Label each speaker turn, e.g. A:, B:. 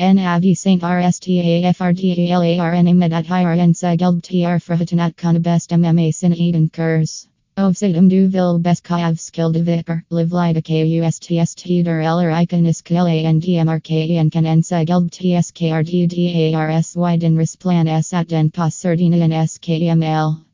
A: En Saint RSTAFRDALARN Imedat Hiren Segelb TR Frahatanat Kana MMA Sin Eden Kurs. Ovsidum du vil beskav skill live lida KUSTST der eller iconis kan en TSKRDDARS widen risplan S at den pas sardina en SKML.